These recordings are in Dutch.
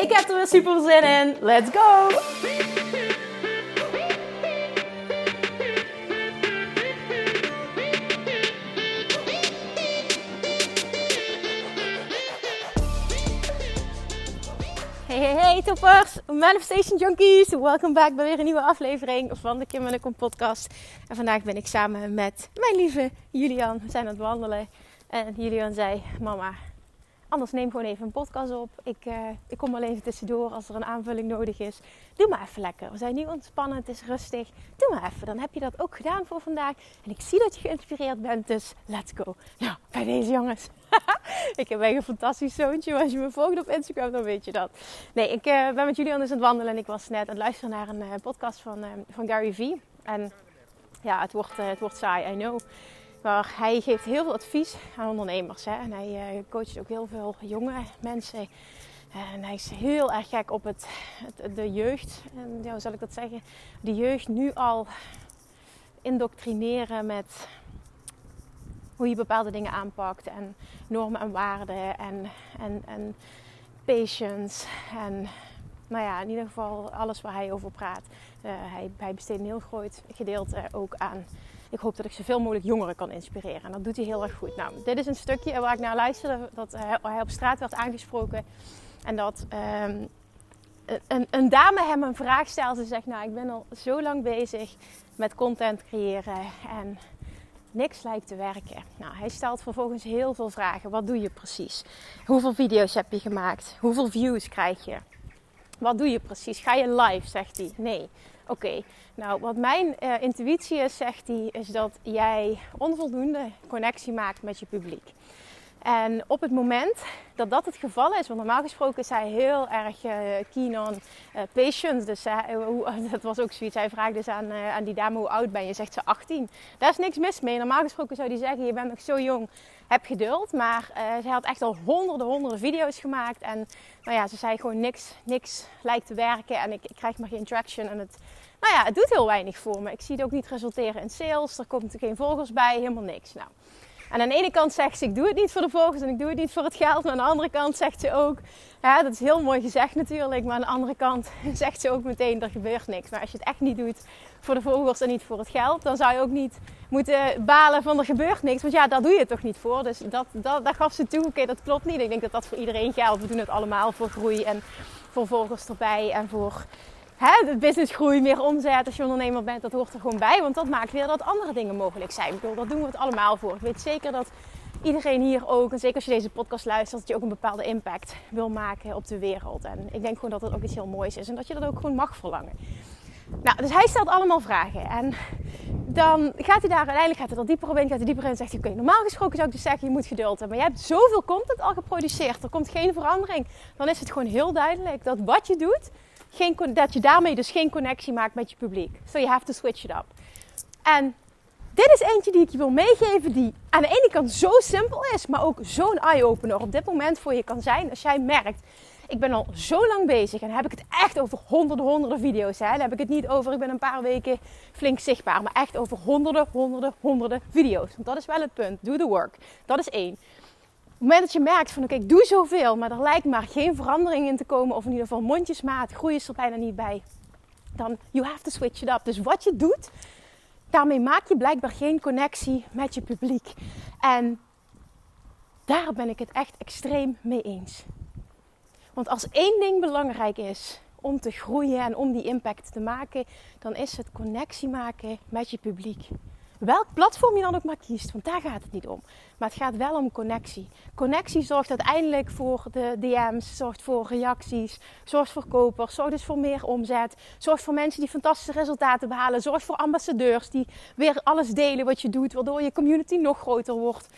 Ik heb er weer super zin in. Let's go! Hey, hey, hey toppers, Manifestation Junkies. Welkom back bij weer een nieuwe aflevering van de Kim en Kom podcast. En vandaag ben ik samen met mijn lieve Julian. We zijn aan het wandelen. En Julian zei, mama, anders neem gewoon even een podcast op. Ik, uh, ik kom wel even tussendoor als er een aanvulling nodig is. Doe maar even lekker. We zijn nu ontspannen, het is rustig. Doe maar even, dan heb je dat ook gedaan voor vandaag. En ik zie dat je geïnspireerd bent, dus let's go. Nou, bij deze jongens. ik heb echt een fantastisch zoontje. Als je me volgt op Instagram, dan weet je dat. Nee, ik uh, ben met Julian dus aan het wandelen. En ik was net aan het luisteren naar een uh, podcast van, van Gary Vee. En ja, het wordt, het wordt saai, I know. Maar hij geeft heel veel advies aan ondernemers. Hè? En hij uh, coacht ook heel veel jonge mensen. En hij is heel erg gek op het, de jeugd. En, ja, hoe zal ik dat zeggen? De jeugd nu al indoctrineren met hoe je bepaalde dingen aanpakt. En normen en waarden. En, en, en patience. En nou ja, in ieder geval alles waar hij over praat. Uh, hij, hij besteedt een heel groot gedeelte ook aan ik hoop dat ik zoveel mogelijk jongeren kan inspireren. En dat doet hij heel erg goed. Nou, dit is een stukje waar ik naar luisterde. Dat hij op straat werd aangesproken. En dat um, een, een, dame hem een vraag stelt. Ze zegt, nou ik ben al zo lang bezig met content creëren. En niks lijkt te werken. Nou, hij stelt vervolgens heel veel vragen. Wat doe je precies? Hoeveel video's heb je gemaakt? Hoeveel views krijg je? Wat doe je precies? Ga je live? Zegt hij. Nee. Oké, nou wat mijn uh, intuïtie is, zegt hij, is dat jij onvoldoende connectie maakt met je publiek. En op het moment dat dat het geval is, want normaal gesproken is hij heel erg uh, keen on uh, patience. Dus uh, dat was ook zoiets. Hij vraagt dus aan, aan die dame hoe oud ben je? Zegt ze 18. Daar is niks mis mee. Normaal gesproken zou hij zeggen, je bent nog zo jong, heb geduld. Maar zij had echt al honderden, honderden video's gemaakt. En nou ja, ze zei gewoon niks, niks lijkt te werken. En ik, ik krijg maar geen traction. En het, nou ja, het doet heel weinig voor me. Ik zie het ook niet resulteren in sales. Er komt geen volgers bij, helemaal niks. Nou, en aan de ene kant zegt ze, ik doe het niet voor de volgers en ik doe het niet voor het geld. Maar aan de andere kant zegt ze ook, ja, dat is heel mooi gezegd natuurlijk. Maar aan de andere kant zegt ze ook meteen, er gebeurt niks. Maar als je het echt niet doet voor de volgers en niet voor het geld, dan zou je ook niet moeten balen van er gebeurt niks. Want ja, daar doe je het toch niet voor. Dus dat, dat, daar gaf ze toe, oké, dat klopt niet. Ik denk dat dat voor iedereen geldt. We doen het allemaal voor groei en voor volgers erbij en voor hè, de businessgroei, meer omzet als je ondernemer bent, dat hoort er gewoon bij. Want dat maakt weer dat andere dingen mogelijk zijn. Ik bedoel, dat doen we het allemaal voor. Ik weet zeker dat iedereen hier ook, en zeker als je deze podcast luistert, dat je ook een bepaalde impact wil maken op de wereld. En ik denk gewoon dat dat ook iets heel moois is en dat je dat ook gewoon mag verlangen. Nou, dus hij stelt allemaal vragen. En dan gaat hij daar uiteindelijk gaat hij er dieper op in, gaat hij dieper in en zegt hij: Oké, normaal gesproken zou ik dus zeggen: je moet geduld hebben. Maar je hebt zoveel content al geproduceerd, er komt geen verandering. Dan is het gewoon heel duidelijk dat wat je doet, geen, dat je daarmee dus geen connectie maakt met je publiek. So you have to switch it up. En dit is eentje die ik je wil meegeven die aan de ene kant zo simpel is, maar ook zo'n eye-opener op dit moment voor je kan zijn. Als jij merkt, ik ben al zo lang bezig en heb ik het echt over honderden, honderden video's. Hè? Dan heb ik het niet over, ik ben een paar weken flink zichtbaar, maar echt over honderden, honderden, honderden video's. Want dat is wel het punt. Do the work. Dat is één het moment dat je merkt van oké, ik doe zoveel, maar er lijkt maar geen verandering in te komen, of in ieder geval mondjesmaat, groei is er bijna niet bij, dan you have to switch it up. Dus wat je doet, daarmee maak je blijkbaar geen connectie met je publiek. En daar ben ik het echt extreem mee eens. Want als één ding belangrijk is om te groeien en om die impact te maken, dan is het connectie maken met je publiek. Welk platform je dan ook maar kiest, want daar gaat het niet om. Maar het gaat wel om connectie. Connectie zorgt uiteindelijk voor de DM's, zorgt voor reacties, zorgt voor kopers, zorgt dus voor meer omzet, zorgt voor mensen die fantastische resultaten behalen, zorgt voor ambassadeurs die weer alles delen wat je doet, waardoor je community nog groter wordt.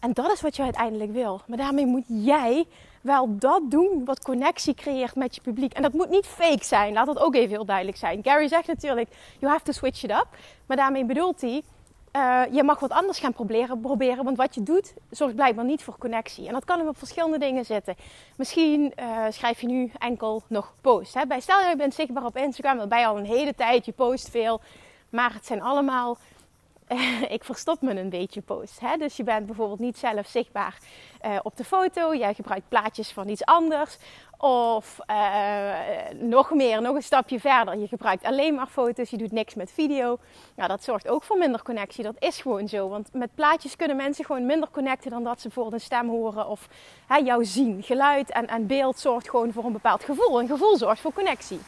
En dat is wat je uiteindelijk wil. Maar daarmee moet jij wel dat doen wat connectie creëert met je publiek. En dat moet niet fake zijn. Laat dat ook even heel duidelijk zijn. Gary zegt natuurlijk, you have to switch it up. Maar daarmee bedoelt hij, uh, je mag wat anders gaan proberen, proberen. Want wat je doet, zorgt blijkbaar niet voor connectie. En dat kan hem op verschillende dingen zitten. Misschien uh, schrijf je nu enkel nog posts. Hè? Bij, stel je bent zichtbaar op Instagram, je al een hele tijd, je post veel. Maar het zijn allemaal ik verstop me een beetje post. Hè? Dus je bent bijvoorbeeld niet zelf zichtbaar uh, op de foto. Jij gebruikt plaatjes van iets anders. Of uh, nog meer, nog een stapje verder. Je gebruikt alleen maar foto's, je doet niks met video. Nou, dat zorgt ook voor minder connectie. Dat is gewoon zo. Want met plaatjes kunnen mensen gewoon minder connecten dan dat ze bijvoorbeeld een stem horen of hè, jou zien. Geluid en, en beeld zorgt gewoon voor een bepaald gevoel. Een gevoel zorgt voor connectie.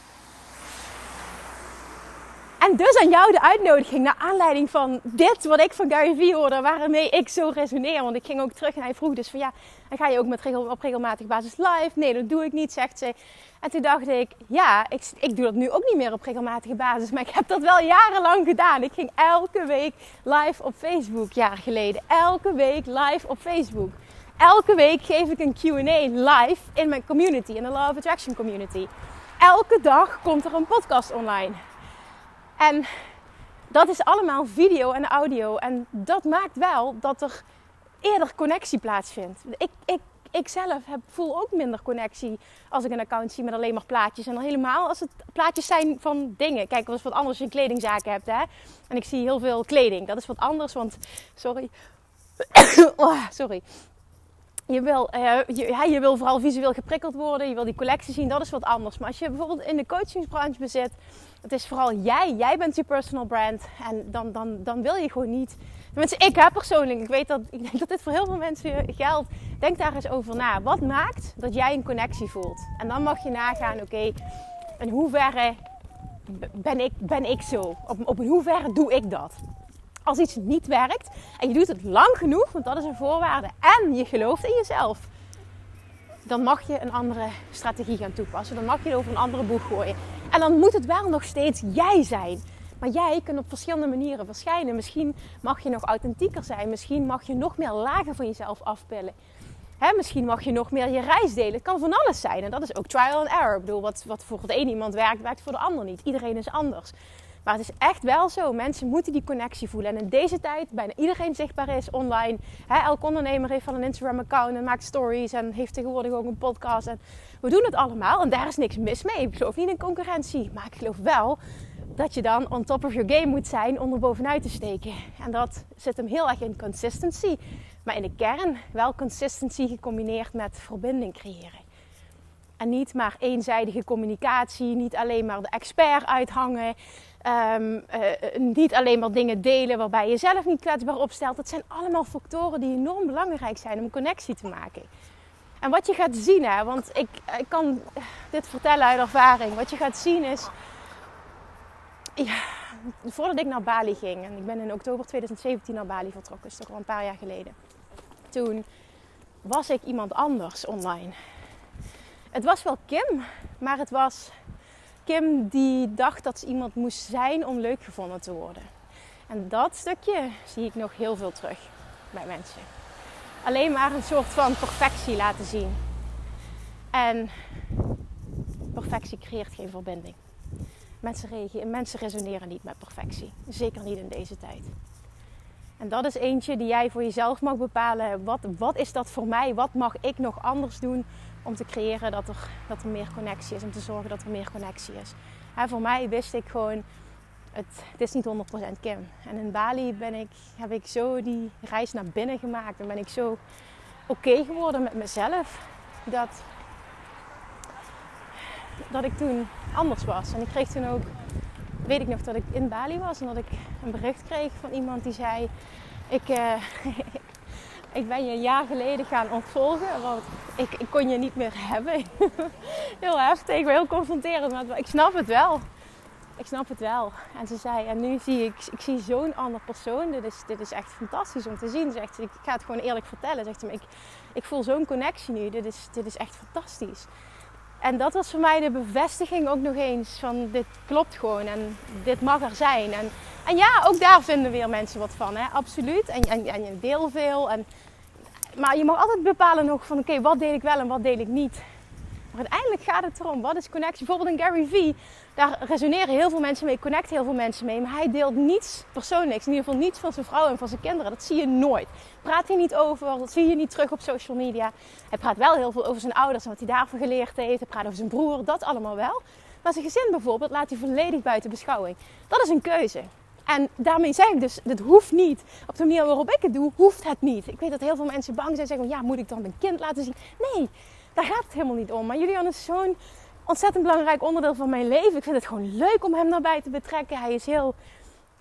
En dus aan jou de uitnodiging naar aanleiding van dit wat ik van Gary Vee hoorde, waarmee ik zo resoneer. Want ik ging ook terug en hij vroeg dus van ja, ga je ook met op regelmatige basis live? Nee, dat doe ik niet, zegt ze. En toen dacht ik, ja, ik, ik doe dat nu ook niet meer op regelmatige basis. Maar ik heb dat wel jarenlang gedaan. Ik ging elke week live op Facebook, jaar geleden. Elke week live op Facebook. Elke week geef ik een Q&A live in mijn community, in de Law of Attraction community. Elke dag komt er een podcast online. En dat is allemaal video en audio. En dat maakt wel dat er eerder connectie plaatsvindt. Ik, ik, ik zelf heb, voel ook minder connectie als ik een account zie met alleen maar plaatjes. En helemaal als het plaatjes zijn van dingen. Kijk, dat is wat anders als je kledingzaken hebt. Hè? En ik zie heel veel kleding. Dat is wat anders, want... Sorry. oh, sorry je wil, uh, je, je, wil vooral visueel geprikkeld worden. Je wil die collectie zien. Dat is wat anders. Maar als je bijvoorbeeld in de coachingsbranche bezit. Het is vooral jij. Jij bent je personal brand. En dan, dan, dan wil je gewoon niet... Tenminste, ik heb persoonlijk. Ik weet dat, ik denk dat dit voor heel veel mensen geldt. Denk daar eens over na. Wat maakt dat jij een connectie voelt? En dan mag je nagaan. Oké, in hoeverre ben ik, ben ik zo? Op, op in hoeverre doe ik dat? Als iets niet werkt en je doet het lang genoeg, want dat is een voorwaarde, en je gelooft in jezelf, dan mag je een andere strategie gaan toepassen. Dan mag je het over een andere boeg gooien. En dan moet het wel nog steeds jij zijn. Maar jij kunt op verschillende manieren verschijnen. Misschien mag je nog authentieker zijn. Misschien mag je nog meer lagen van jezelf afpillen. Hè, misschien mag je nog meer je reis delen. Het kan van alles zijn. En dat is ook trial and error. Ik bedoel, wat, wat voor de een iemand werkt, werkt voor de ander niet. Iedereen is anders. Maar het is echt wel zo. Mensen moeten die connectie voelen. En in deze tijd bijna iedereen zichtbaar is online. He, elk ondernemer heeft van een Instagram-account en maakt stories. En heeft tegenwoordig ook een podcast. En we doen het allemaal. En daar is niks mis mee. Ik geloof niet in concurrentie. Maar ik geloof wel dat je dan on top of your game moet zijn om er bovenuit te steken. En dat zit hem heel erg in consistency. Maar in de kern wel consistency gecombineerd met verbinding creëren. En niet maar eenzijdige communicatie, niet alleen maar de expert uithangen, Um, niet alleen maar dingen delen waarbij je jezelf niet kwetsbaar opstelt. Dat zijn allemaal factoren die enorm belangrijk zijn om een connectie te maken. En wat je gaat zien, hè, want ik, ik kan dit vertellen uit ervaring. Wat je gaat zien is. Ja, voordat ik naar Bali ging, en ik ben in oktober 2017 naar Bali vertrokken, is toch al een paar jaar geleden. Toen was ik iemand anders online. Het was wel Kim, maar het was Kim die dacht dat ze iemand moest zijn om leuk gevonden te worden. En dat stukje zie ik nog heel veel terug bij mensen. Alleen maar een soort van perfectie laten zien. En perfectie creëert geen verbinding. Mensen, reageren, mensen resoneren niet met perfectie. Zeker niet in deze tijd. En dat is eentje die jij voor jezelf mag bepalen. Wat, wat is dat voor mij? Wat mag ik nog anders doen om te creëren dat er, dat er meer connectie is. Om te zorgen dat er meer connectie is. En voor mij wist ik gewoon, het, is niet 100% Kim. En in Bali ben ik, heb ik zo die reis naar binnen gemaakt. En ben ik zo oké geworden met mezelf. Dat, dat ik toen anders was. En ik kreeg toen ook, weet ik nog dat ik in Bali was. En dat ik een bericht kreeg van iemand die zei... Ik, uh, ik ben je een jaar geleden gaan ontvolgen. Ik, ik kon je niet meer hebben. heel heftig, heel confronterend. Maar ik snap het wel. Ik snap het wel. En ze zei, en nu zie ik, ik zie zo'n ander persoon. Dit is, dit is echt fantastisch om te zien. Zegt ze, ik ga het gewoon eerlijk vertellen. Zegt ze, ik, ik voel zo'n connectie nu. Dit is, dit is echt fantastisch. En dat was voor mij de bevestiging ook nog eens van dit klopt gewoon en dit mag er zijn. En, en ja, ook daar vinden weer mensen wat van, hè? absoluut. En, en, je deel veel. En maar je mag altijd bepalen nog van oké, wat deel ik wel en wat deel ik niet. Maar uiteindelijk gaat het erom, wat is connectie? Bijvoorbeeld een Gary Vee, daar resoneren heel veel mensen mee, connect heel veel mensen mee. Maar hij deelt niets persoonlijks, in ieder geval niets van zijn vrouw en van zijn kinderen. Dat zie je nooit. Praat hij niet over, dat zie je niet terug op social media. Hij praat wel heel veel over zijn ouders en wat hij daarvan geleerd heeft. Hij praat over zijn broer, dat allemaal wel. Maar zijn gezin bijvoorbeeld laat hij volledig buiten beschouwing. Dat is een keuze. En daarmee zeg ik dus, dit hoeft niet. Op de manier waarop ik het doe, hoeft het niet. Ik weet dat heel veel mensen bang zijn. Zeggen, ja, moet ik dan mijn kind laten zien? Nee, daar gaat het helemaal niet om. Maar Julian is zo'n ontzettend belangrijk onderdeel van mijn leven. Ik vind het gewoon leuk om hem daarbij te betrekken. Hij is heel,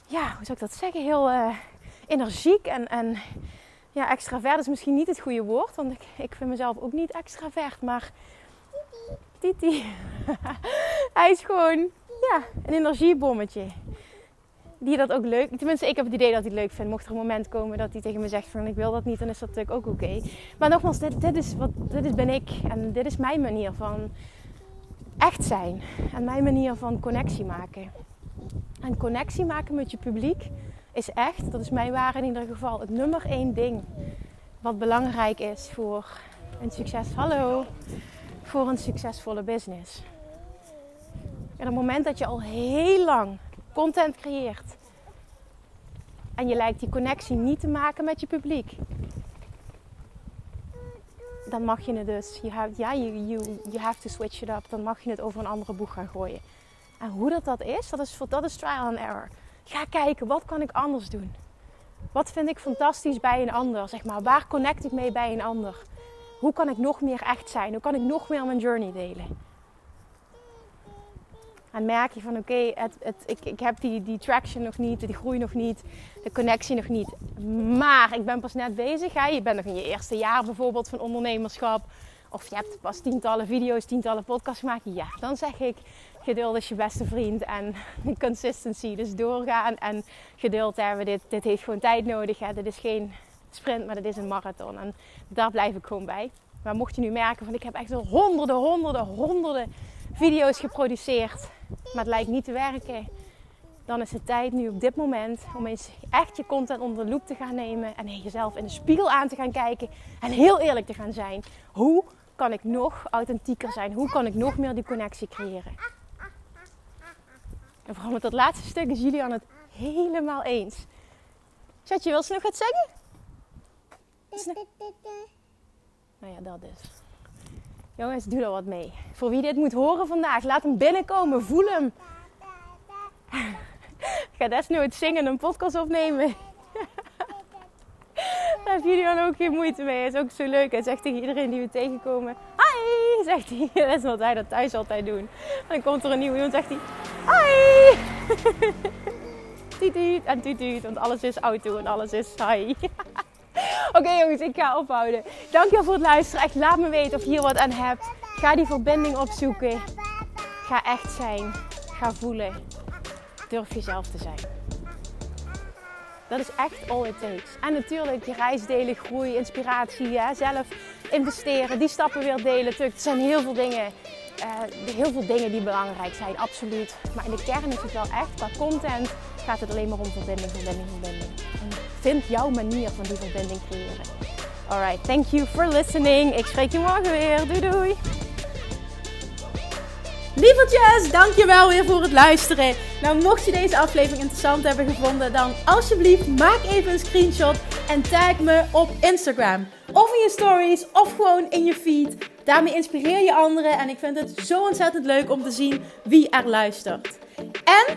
ja, hoe zou ik dat zeggen? Heel uh, energiek en, en ja, extravert is misschien niet het goede woord. Want ik, ik vind mezelf ook niet extravert. Maar Titi, hij is gewoon ja, een energiebommetje die dat ook leuk... Tenminste, ik heb het idee dat hij het leuk vindt. Mocht er een moment komen dat hij tegen me zegt van ik wil dat niet, dan is dat natuurlijk ook oké. Maar nogmaals, dit, dit, is wat, dit is, ben ik. En dit is mijn manier van echt zijn. En mijn manier van connectie maken. En connectie maken met je publiek is echt, dat is mijn waarde in ieder geval, het nummer één ding. Wat belangrijk is voor een succes... Hallo! Voor een succesvolle business. En op het moment dat je al heel lang content creëert. En je lijkt die connectie niet te maken met je publiek. Dan mag je het dus, you have, ja, you, you, have to switch it up. Dan mag je het over een andere boeg gaan gooien. En hoe dat, dat is, dat is, dat is trial and error. Ga kijken, wat kan ik anders doen? Wat vind ik fantastisch bij een ander? Zeg maar, waar connect ik mee bij een ander? Hoe kan ik nog meer echt zijn? Hoe kan ik nog meer mijn journey delen? En merk je van oké, het, het, ik, ik heb die, die traction nog niet, die groei nog niet, de connectie nog niet. Maar ik ben pas net bezig. Hè? Je bent nog in je eerste jaar bijvoorbeeld van ondernemerschap. Of je hebt pas tientallen video's, tientallen podcasts gemaakt. Ja, dan zeg ik geduld is je beste vriend. En consistency, dus doorgaan en geduld hebben. Dit, dit heeft gewoon tijd nodig. Hè? Dit is geen sprint, maar dit is een marathon. En daar blijf ik gewoon bij. Maar mocht je nu merken van ik heb echt honderden, honderden, honderden video's geproduceerd maar het lijkt niet te werken, dan is het tijd nu op dit moment om eens echt je content onder de loep te gaan nemen en jezelf in de spiegel aan te gaan kijken en heel eerlijk te gaan zijn. Hoe kan ik nog authentieker zijn? Hoe kan ik nog meer die connectie creëren? En vooral met dat laatste stuk is Julian het helemaal eens. Zet wil ze nog wat zeggen? Nou ja, dat is. Jongens, doe er wat mee. Voor wie dit moet horen vandaag, laat hem binnenkomen. Voel hem. Ik ga desnoods zingen en een podcast opnemen. Daar heeft Julian ook geen moeite mee. Hij is ook zo leuk. Hij zegt tegen iedereen die we tegenkomen: Hi! Zegt hij. Dat is wat hij dat thuis altijd doen. En dan komt er een nieuwe iemand zegt hij: Hi! Tuut en tuut, want alles is auto en alles is hi. Oké jongens, ik ga ophouden. Dankjewel voor het luisteren. Echt laat me weten of je hier wat aan hebt. Ga die verbinding opzoeken. Ga echt zijn. Ga voelen. Durf jezelf te zijn. Dat is echt all it takes. En natuurlijk je reis delen, groei, inspiratie, zelf investeren, die stappen weer delen. er zijn heel veel dingen, uh, heel veel dingen die belangrijk zijn, absoluut. Maar in de kern is het wel echt, qua content gaat het alleen maar om verbinding, verbinding, verbinding. vind jouw manier van die verbinding creëren. Alright, thank you for listening. Ik spreek je morgen weer. Doei doei. Lievertjes, dankjewel weer voor het luisteren. Nou, mocht je deze aflevering interessant hebben gevonden, dan alsjeblieft maak even een screenshot en tag me op Instagram. Of in je stories, of gewoon in je feed. Daarmee inspireer je anderen en ik vind het zo ontzettend leuk om te zien wie er luistert. En